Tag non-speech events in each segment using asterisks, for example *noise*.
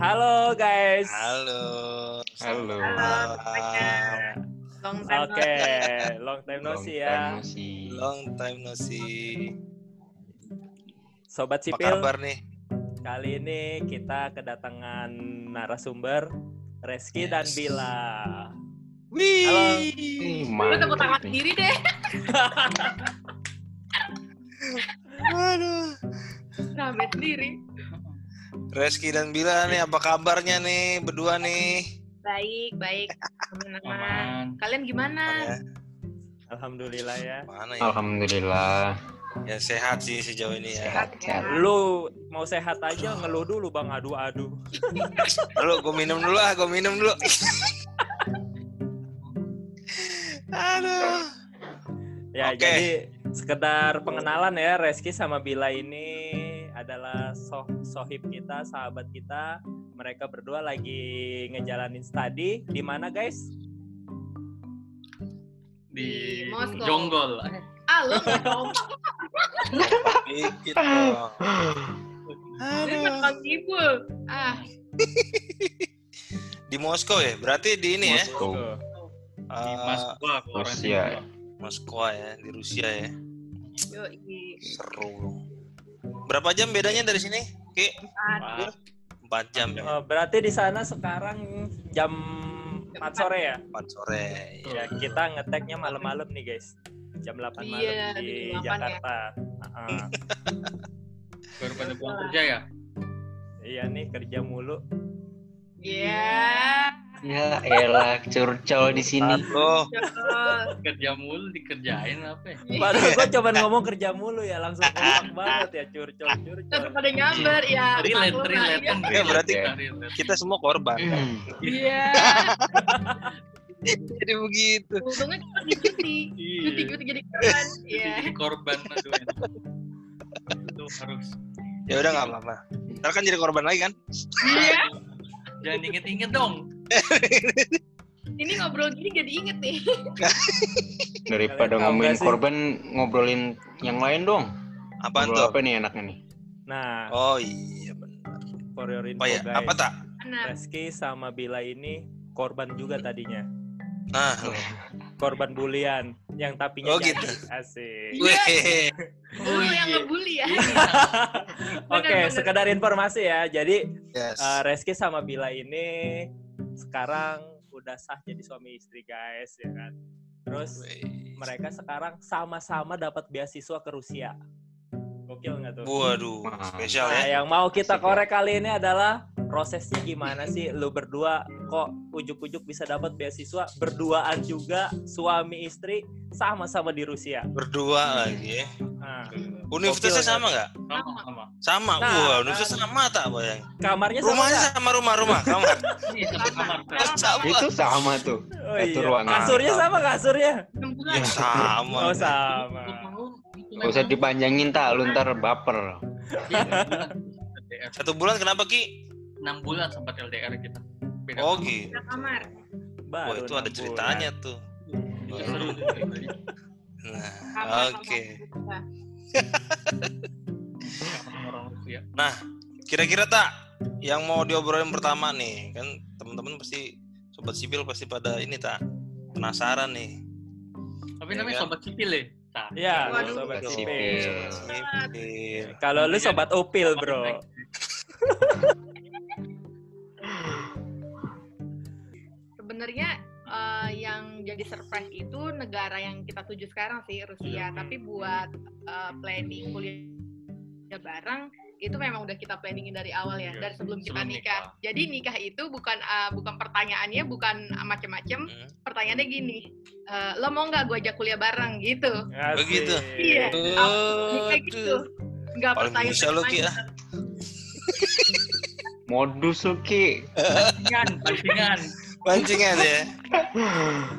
Halo guys. Halo. Halo. Halo semuanya. Long time no Oke, see. long time no Long see time ya. no see. Long time no see. Sobat Apa sipil, kabar nih? kali ini kita kedatangan narasumber Reski dan Yes. Bila. Wih. Halo. Gue tepuk tangan sendiri deh. *laughs* Aduh. Rame sendiri. Reski dan Bila nih apa kabarnya nih berdua nih? Baik, baik. Aman. Kalian gimana? Mana? Alhamdulillah ya. Mana ya? Alhamdulillah. Ya sehat sih sejauh ini ya. Sehat, sehat. Lu mau sehat aja ngeluh dulu bang adu-adu. *laughs* Dulu gue minum dulu ah, gue minum dulu. *laughs* Aduh. Ya Oke. jadi sekedar pengenalan ya Reski sama Bila ini adalah soh sohib kita, sahabat kita. Mereka berdua lagi ngejalanin studi di mana guys? Di, Di Moskow. Jonggol. Ah, lu. Dikit dong. Ah, Di Moskow ya? Berarti di ini ya? Moskow. Tuh. Di Eh, Moskwa. orang Rusia. Moskwa ya, di Rusia ya. yoi. Seru. Berapa jam bedanya dari sini? Ki? Ah, Empat jam ya. Oh, berarti di sana sekarang jam 4 sore ya? Empat sore. Ya, kita ngeteknya malam-malam nih guys. Jam 8 malam Iya, di di jam 8 ya. Jakarta. Heeh. *laughs* Baru pada pulang kerja ya? iya nih kerja mulu. Iya. Ya elah curcol di sini. Betul. Kerja mulu dikerjain apa ya? *laughs* Padahal gue coba ngomong kerja mulu ya langsung kompak banget ya curcol curcol. Terus pada nyamber ya. Relate, relate iya. kan. Ya, berarti- relate. Kita semua korban. Hmm. Iya. *laughs* Jadi begitu. Untungnya kita di cuti. Iya. Cuti cuti jadi korban. Iya. Jadi korban aduh. enak. Itu harus Ya udah nggak apa-apa. Ntar kan jadi korban lagi kan? Iya. jangan inget-inget dong. Ini ngobrol gini jadi inget nih. *laughs* Daripada ngomongin korban, ngobrolin yang lain dong. Apaan Ngobrol tuh? apa nih enaknya nih? Nah, Oh iya benar. for your info Apa ya? guys. Apa tak? Nah, Reski sama Bila ini korban juga tadinya. Nah, Korban bulian yang tapinya Oh, jadi. gitu. Asik. Iya. lu Oh, yang iya. ngebully ya. Oke, Benar-benar. sekedar informasi ya. Jadi Yes. eh, Reski sama Bila ini sekarang udah sah jadi suami istri guys ya kan. Terus mereka sekarang sama-sama dapat beasiswa ke Rusia. Gokil nggak tuh? Waduh, spesial Nah, ya. yang mau kita ya. korek kali ini adalah prosesnya gimana sih lu berdua kok ujuk-ujuk bisa dapat beasiswa berduaan juga suami istri sama-sama di Rusia. Berdua lagi ya. Nah, Universitasnya sama nggak? Sama, sama. Sama. Nah, Wah, kan. universitas sama tak bayang. kamarnya sama Rumahnya nggak? sama rumah rumah kamar. Kamar. *laughs* sama. Itu sama tuh. Oh, Satu iya. ruangan. Kasurnya sama kasurnya? Enam. Ya sama. Oh sama. Gak usah dipanjangin tak, lu ntar baper. LDR. Satu bulan kenapa Ki? 6 bulan sempat LDR kita. Beda Oh kamar. gitu. Kamar. Baru Wah itu ada enam ceritanya bulan. tuh. Itu seru tuh ceritanya. Nah, oke. kamar. Sama orang Rusia. Kira-kira tak yang mau diobrolin pertama nih kan teman-teman pasti sobat sipil pasti pada ini tak penasaran nih. Tapi Ya namanya kan? sobat sipil ya? Nah, Iya, Waduh. sobat sipil. sipil. Sipil. Kalau lu sobat upil, bro. *laughs* Sebenarnya yang jadi surprise itu negara yang kita tuju sekarang sih Rusia. Tapi buat eh, planning kuliah bareng itu memang udah kita planningin dari awal ya, Iya, dari sebelum kita sebelum nikah. nikah. Jadi nikah itu bukan eh, bukan pertanyaannya bukan macem-macem. Hmm. Pertanyaannya gini, eh, lo mau nggak gue ajak kuliah bareng gitu? Asik. Begitu. Iya. Nikah gitu. Nggak pertanyaan bisa Ki ah. Modus Ki. Pancingan, pancingan. Pancingan ya.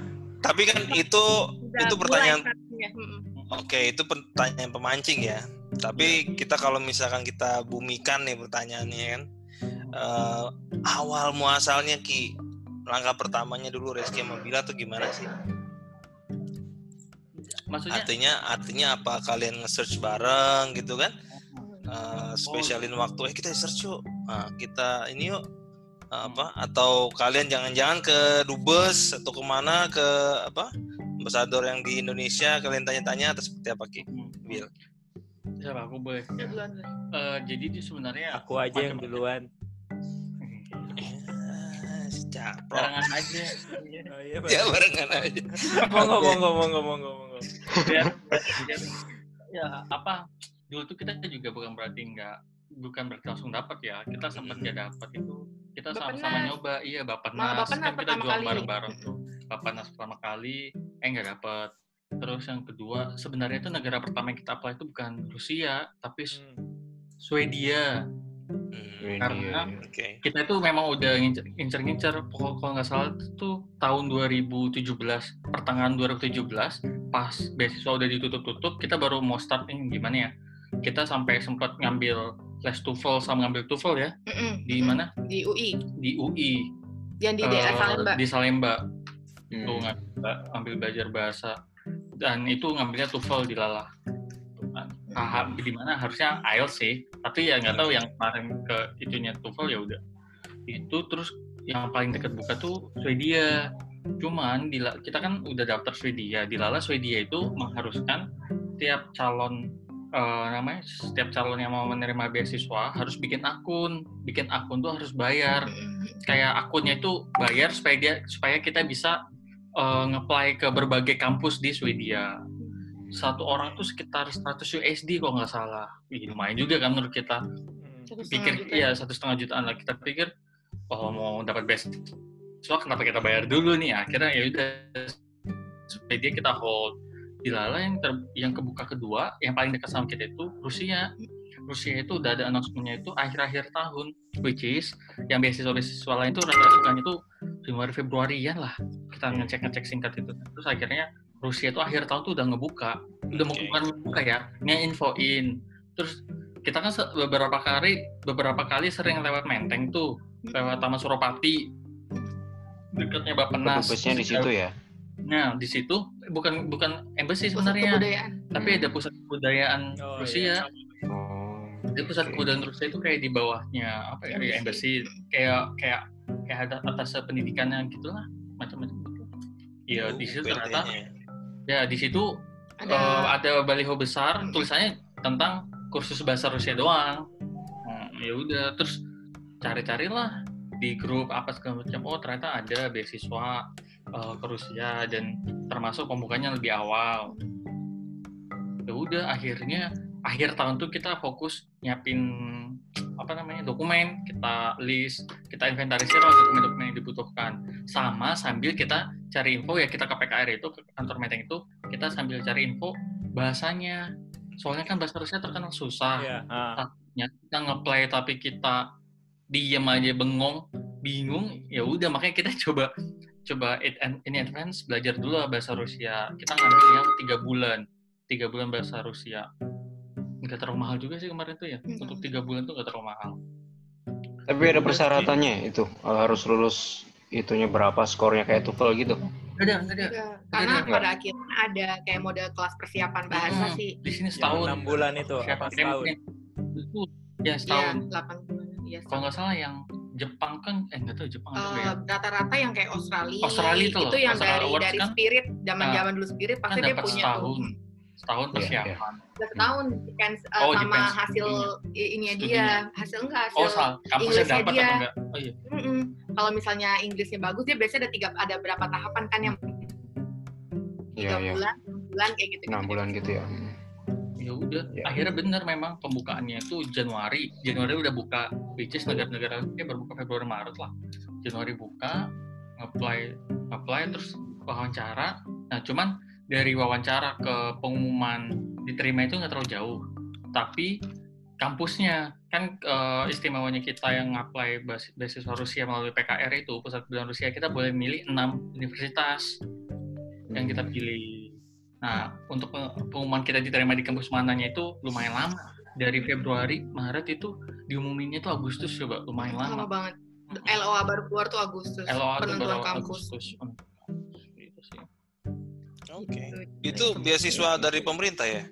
*laughs* Tapi kan itu Udah itu pertanyaan. Mm-mm. oke itu pertanyaan pemancing ya. Tapi kita kalau misalkan kita bumikan nih pertanyaannya kan eh, awal muasalnya Ki langkah pertamanya dulu Reski sama Bila tuh gimana sih? Maksudnya Artinya artinya apa kalian nge-search bareng gitu kan? Eh, spesialin waktu eh kita search yuk. Nah, kita ini yuk apa atau kalian jangan-jangan ke dubes atau ke mana ke apa ambasador yang di Indonesia kalian tanya-tanya atau seperti apa Ki? Hmm. Bil. Siapa aku boleh? Ya, Ya. Eh, jadi dia sebenarnya Aku aja yang duluan. Si Caprok. Barengan aja. *laughs* Oh, iya, Ya barengan aja. *laughs* monggo, monggo, monggo, monggo, monggo. biar, biar- ya apa dulu tuh kita juga bukan berarti nggak bukan berarti langsung dapat ya kita sempat nggak dapat itu kita sama-sama nyoba iya bapak nas kan kita pertama jual kali. bareng-bareng tuh bapak nas pertama kali eh nggak dapat terus yang kedua sebenarnya itu negara pertama yang kita apply itu bukan Rusia tapi Hmm. Swedia Hmm, Karena- Iya, iya. Oke. kita itu memang udah ngincer- ngincer-ngincer pokok kalau nggak salah itu tuh tahun 2017 pertengahan 2017 pas beasiswa udah ditutup-tutup kita baru mau start nih gimana ya kita sampai sempat ngambil les TOEFL sama ngambil TOEFL ya. Mm-mm. di mana? Di UI. di UI Yang di daerah Salemba. di Salemba. Hmm. tuh ngambil, ngambil belajar bahasa. Dan itu ngambilnya TOEFL di Lala Tuh kan. Ah, di mana? Harusnya IELTS sih. Tapi ya nggak tahu yang kemarin ke itunya TOEFL ya udah. Itu terus yang paling dekat buka tuh Swedia. Cuman di kita kan udah daftar Swedia. Di Lala Swedia itu mengharuskan tiap calon eh, namanya setiap calon yang mau menerima beasiswa harus bikin akun bikin akun tuh harus bayar kayak akunnya itu bayar supaya dia supaya kita bisa uh, nge-apply ke berbagai kampus di Swedia. Satu orang tuh sekitar 100 USD kalau nggak salah. Wih, lumayan juga kan menurut kita. Pikir juta. iya satu setengah jutaan lah kita pikir oh mau dapat beasiswa kenapa kita bayar dulu nih akhirnya ya udah Swedia kita hold di Lala yang ter- yang kebuka kedua yang paling dekat sama kita itu Rusia. Rusia itu udah ada announcement-nya itu akhir-akhir tahun which is yang beasiswa-beasiswa lain itu rata-rata bukan itu Januari Februarian lah. Kita ngecek-ngecek singkat itu. Terus akhirnya Rusia itu akhir tahun tuh udah ngebuka. Udah mau Oke. bukan ngebuka ya nge-infoin. Terus kita kan beberapa kali beberapa kali sering lewat Menteng tuh lewat Taman Suropati. Dekatnya Bapenas Dubesnya di situ ya. Nah di situ bukan bukan embassy Pusat sebenarnya kebudayaan. tapi Hmm. ada pusat kebudayaan Oh, Rusia Oh. jadi pusat oke. kebudayaan Rusia itu kayak di bawahnya apa ya, ya embassy kayak kayak kayak ada atas pendidikannya gitulah macam-macam gitu. Iya di situ ternyata PT-nya. ya di situ Ada eh, ada baliho besar Hmm. tulisannya tentang kursus bahasa Rusia doang. Hmm, ya udah terus cari-carilah di grup apa segala macam. Oh ternyata ada beasiswa eh, ke Rusia dan termasuk pembukanya lebih awal. Ya udah akhirnya akhir tahun tuh kita fokus nyiapin apa namanya dokumen kita list kita inventarisir dokumen-dokumen yang dibutuhkan. Sama sambil kita cari info ya kita ke PKR itu ke kantor Meteng itu kita sambil cari info bahasanya. Soalnya kan bahasa Rusia terkenal susah. Ya kita ngeplay tapi kita diem aja bengong bingung ya udah makanya kita *laughs* coba coba it and- in advance belajar dulu lah bahasa Rusia. Kita ngambil yang tiga bulan. Tiga bulan bahasa Rusia. Nggak terlalu mahal juga sih kemarin tuh ya. Hmm. untuk tiga bulan tuh nggak terlalu mahal. Tapi ada persyaratannya itu eh, harus lulus itunya berapa skornya kayak TOEFL gitu. ada nggak ada. Iya, karena Enggak. pada akhirnya ada kayak model kelas persiapan bahasa Hmm, sih. di sini setahun. enam bulan itu setahun? itu ya Iya, setahun. 8 bulan. Iya, kalau nggak salah yang Jepang kan eh nggak tahu Jepang ada nggak ya Eh, rata-rata yang kayak Australia, Australia itu loh, yang Australia dari Awards dari kan? Spirit, zaman-zaman dulu Spirit kan pasti dia dapat punya setahun tuh. setahun Iya, persiapan Udah setahun depends uh, Oh, sama depends hasil i- ininya dia, Studinya. hasil enggak hasil. oh salah kampusnya Inggrisnya dapat dia. atau enggak oh iya Mm-mm. Kalau misalnya Inggrisnya bagus dia biasanya ada tiga ada berapa tahapan kan yang tiga Iya, iya. bulan, enam bulan kayak gitu. Enam bulan gitu ya. Ya udah Ya. akhirnya bener memang pembukaannya itu Januari Januari udah buka which is negara-negara ya baru buka Februari Maret lah Januari buka apply apply terus wawancara nah cuman dari wawancara ke pengumuman diterima itu nggak terlalu jauh tapi kampusnya kan eh, istimewanya kita yang apply beasiswa Rusia melalui PKR itu pusat kebudayaan Rusia kita boleh milih enam universitas yang kita pilih. Nah, untuk pe- pengumuman kita diterima di kampus mananya itu lumayan lama. Dari Februari, Maret itu diumuminnya itu Agustus coba, lumayan Lama lama. banget. LOA baru keluar tuh Agustus. LOA penentuan baru kampus. Agustus. Gitu sih. Oke. Gitu. Itu beasiswa dari pemerintah ya?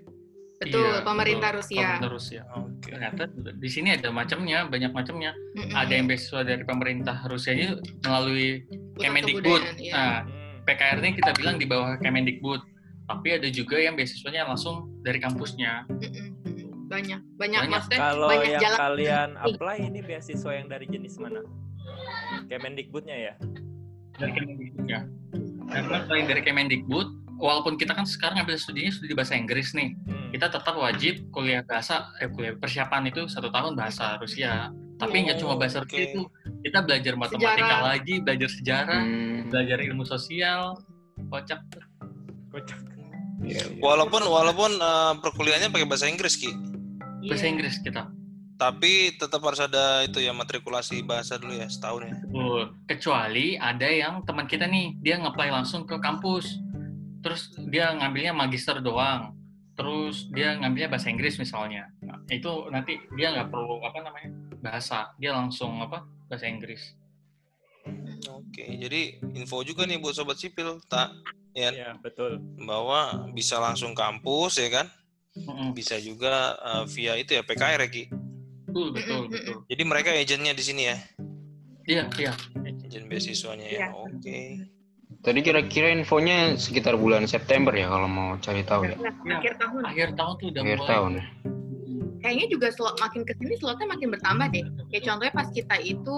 Betul, Iya, pemerintah betul. Rusia. Pemerintah Rusia. Oke. Ternyata di sini ada macamnya, banyak macamnya. Mm-mm. Ada yang beasiswa dari pemerintah Rusia ini melalui Kemendikbud. iya. Nah. PKR ini kita bilang di bawah Kemendikbud. Tapi ada juga yang beasiswanya langsung dari kampusnya. Banyak, banyak, Banyak. maksudnya Kalau banyak yang jalan. kalian apply ini beasiswa yang dari jenis mana? Kemendikbudnya ya? Dari Kemendikbud ya. Karena selain dari Kemendikbud, walaupun kita kan sekarang ambil studinya sudah di bahasa Inggris nih, Hmm. kita tetap wajib kuliah bahasa, eh, kuliah persiapan itu satu tahun bahasa Rusia. Tapi nggak cuma bahasa Rusia Oke. itu, kita belajar matematika Sejarah. lagi, belajar sejarah, Hmm, belajar ilmu sosial, kocak. Kocak. Iya, iya. Walaupun walaupun eh, perkuliahannya pakai bahasa Inggris ki, Bahasa Iya. Inggris kita. tapi tetap harus ada itu ya matrikulasi bahasa dulu ya setahun ya. Betul. Kecuali ada yang teman kita nih, dia nge-apply langsung ke kampus. Terus dia ngambilnya magister doang. Terus dia ngambilnya bahasa Inggris misalnya. Nah, itu nanti dia nggak perlu apa namanya bahasa, dia langsung apa bahasa Inggris. Oke, jadi info juga nih buat sobat sipil tak ya Iya, betul. bahwa bisa langsung kampus ya kan, bisa juga eh, via itu ya PKR ya Ki. Betul, betul, betul. Jadi mereka agentnya di sini ya, Iya, iya. agent beasiswanya ya. Iya. Oke. Tadi kira-kira infonya sekitar bulan September ya kalau mau cari tahu ya. Nah, Iya. Akhir tahun. Akhir tahun tuh udah Akhir mulai. tahun ya. Kayaknya juga slot makin ke sini slotnya makin bertambah deh. Kayak contohnya pas kita itu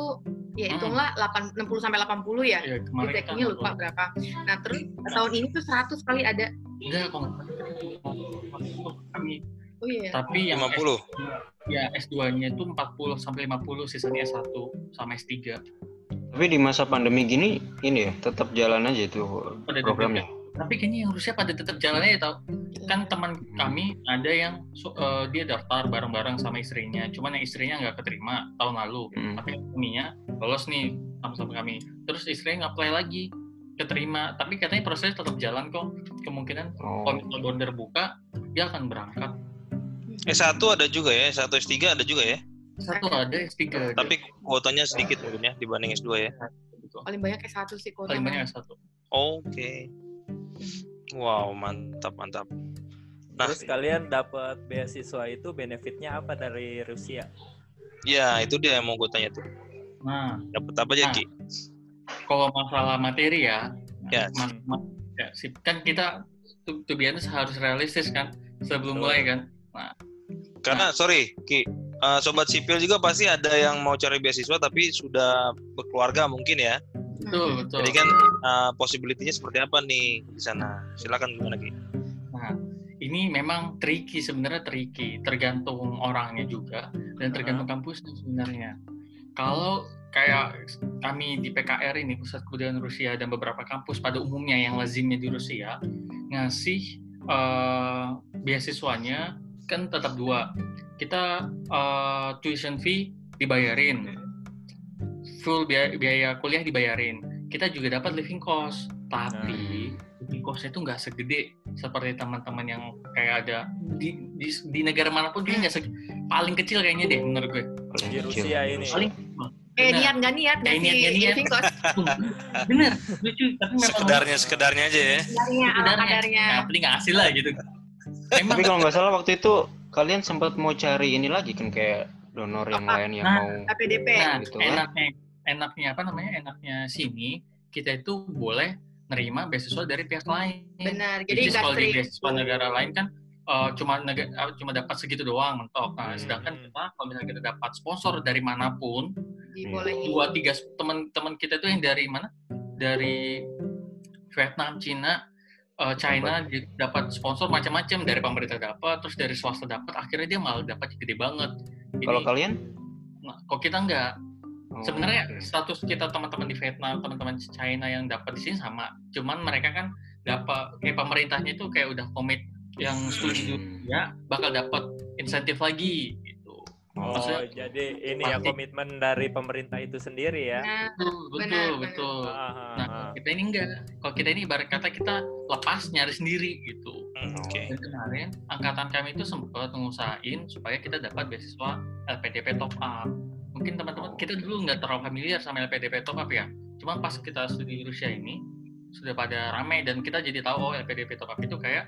ya Hmm. hitunglah 8, 60 sampai 80 ya. Iya, kita trackingnya lupa berapa. Nah terus tahun ini tuh 100 kali ada. Enggak, kok kami. Oh iya. Tapi yang 50. ya S2-nya itu 40 sampai 50, sisanya S1 sama S3. Tapi di masa pandemi gini ini ya tetap jalan aja itu Pada programnya. Tapi kayaknya yang Rusia pada tetap jalan aja tau. Kan teman kami ada yang su- eh, dia daftar bareng-bareng sama istrinya. Cuman yang istrinya nggak keterima tahun lalu. Hmm. Tapi yang suaminya lolos nih sama-sama kami. Terus istrinya nge-apply lagi keterima. Tapi katanya prosesnya tetap jalan kok. Kemungkinan Oh, kalau misalnya border buka, dia akan berangkat. S1 ada juga ya, S1 S3 ada juga ya. Satu ada S3. Tapi kuotanya sedikit mungkin ya dibanding S2 ya. Paling banyak S1 sih kota. paling banyak S1. Oke. Wow, mantap mantap. Nah, Terus kalian dapat beasiswa itu benefitnya apa dari Rusia? ya itu dia yang mau gue tanya tuh. Nah, Dapat apa aja Nah. Ki? kalau masalah materi ya, Ya. ma- ma- ya, sip. kan kita to, to be honest harus realistis kan sebelum Betul. mulai kan. Karena sorry Ki, eh, sobat sipil juga pasti ada yang mau cari beasiswa tapi sudah berkeluarga mungkin ya. Betul, betul. Jadi kan eh, possibility-nya seperti apa nih di sana? Silakan gimana Ki? Nah, ini memang tricky sebenarnya tricky, tergantung orangnya juga dan tergantung kampusnya sebenarnya. Kalau kayak kami di PKR ini Pusat Kebudayaan Rusia dan beberapa kampus pada umumnya yang lazimnya di Rusia ngasih eh, beasiswanya kan tetap dua. Kita eh, tuition fee dibayarin, full biaya, biaya kuliah dibayarin. Kita juga dapat living cost, tapi living cost-nya itu nggak segede seperti teman-teman yang kayak ada di, di, di negara mana pun kayaknya nggak seg- paling kecil kayaknya deh menurut gue paling Di kecil. Rusia ini. paling Eh Benar. niat nggak niat Kayak ngasih niat nggak *laughs* niat. bener lucu tapi memang Sekedarnya sekedarnya aja ya. ala Sekedarnya. kadarnya. nah, penting nggak hasil lah gitu emang Tapi kalau nggak salah waktu itu kalian sempat mau cari ini lagi kan kayak donor yang Apa? lain yang Nah, mau APDP. nah gitu kan? enaknya enaknya apa namanya enaknya sini kita itu boleh nerima beasiswa dari pihak lain Benar. Jadi Jadi nggak kalau di beasiswa negara lain kan eh, cuma nega- eh, cuma dapat segitu doang mentok. Nah, Hmm. sedangkan kita kalau misalnya kita dapat sponsor dari mana pun, dua tiga teman-teman kita itu yang dari mana? Dari Vietnam, Cina, eh, China di- dapat sponsor macam-macam dari pemerintah dapat, terus dari swasta dapat, akhirnya dia malah dapat gede banget. Jadi, Kalau kalian? nah, kok kita enggak, Oh, sebenarnya status kita teman-teman di Vietnam, teman-teman China yang dapat di sini sama. Cuman mereka kan dapat kayak pemerintahnya itu kayak udah komit yang studi Hmm. ya bakal dapat insentif lagi gitu. Oh, Maksudnya- jadi ini ya komitmen dari pemerintah itu sendiri ya. Nah, Betul, betul, Benar, benar. betul. Ah, ah, Nah, ah. kita ini enggak. Kalau kita ini ibarat kata kita lepas nyari sendiri gitu. Hmm, Oke. Dan kemarin angkatan kami itu sempat ngusahain supaya kita dapat beasiswa LPDP top up. Mungkin teman-teman kita dulu nggak terlalu familiar sama LPDP top up ya. Cuma pas kita studi di Rusia ini sudah pada ramai dan kita jadi tahu oh LPDP top up itu kayak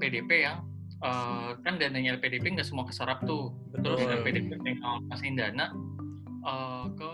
LPDP yang eh, kan dananya LPDP nggak semua keserap tuh. Terus Betul. LPDP pengen ngasihin dana eh, ke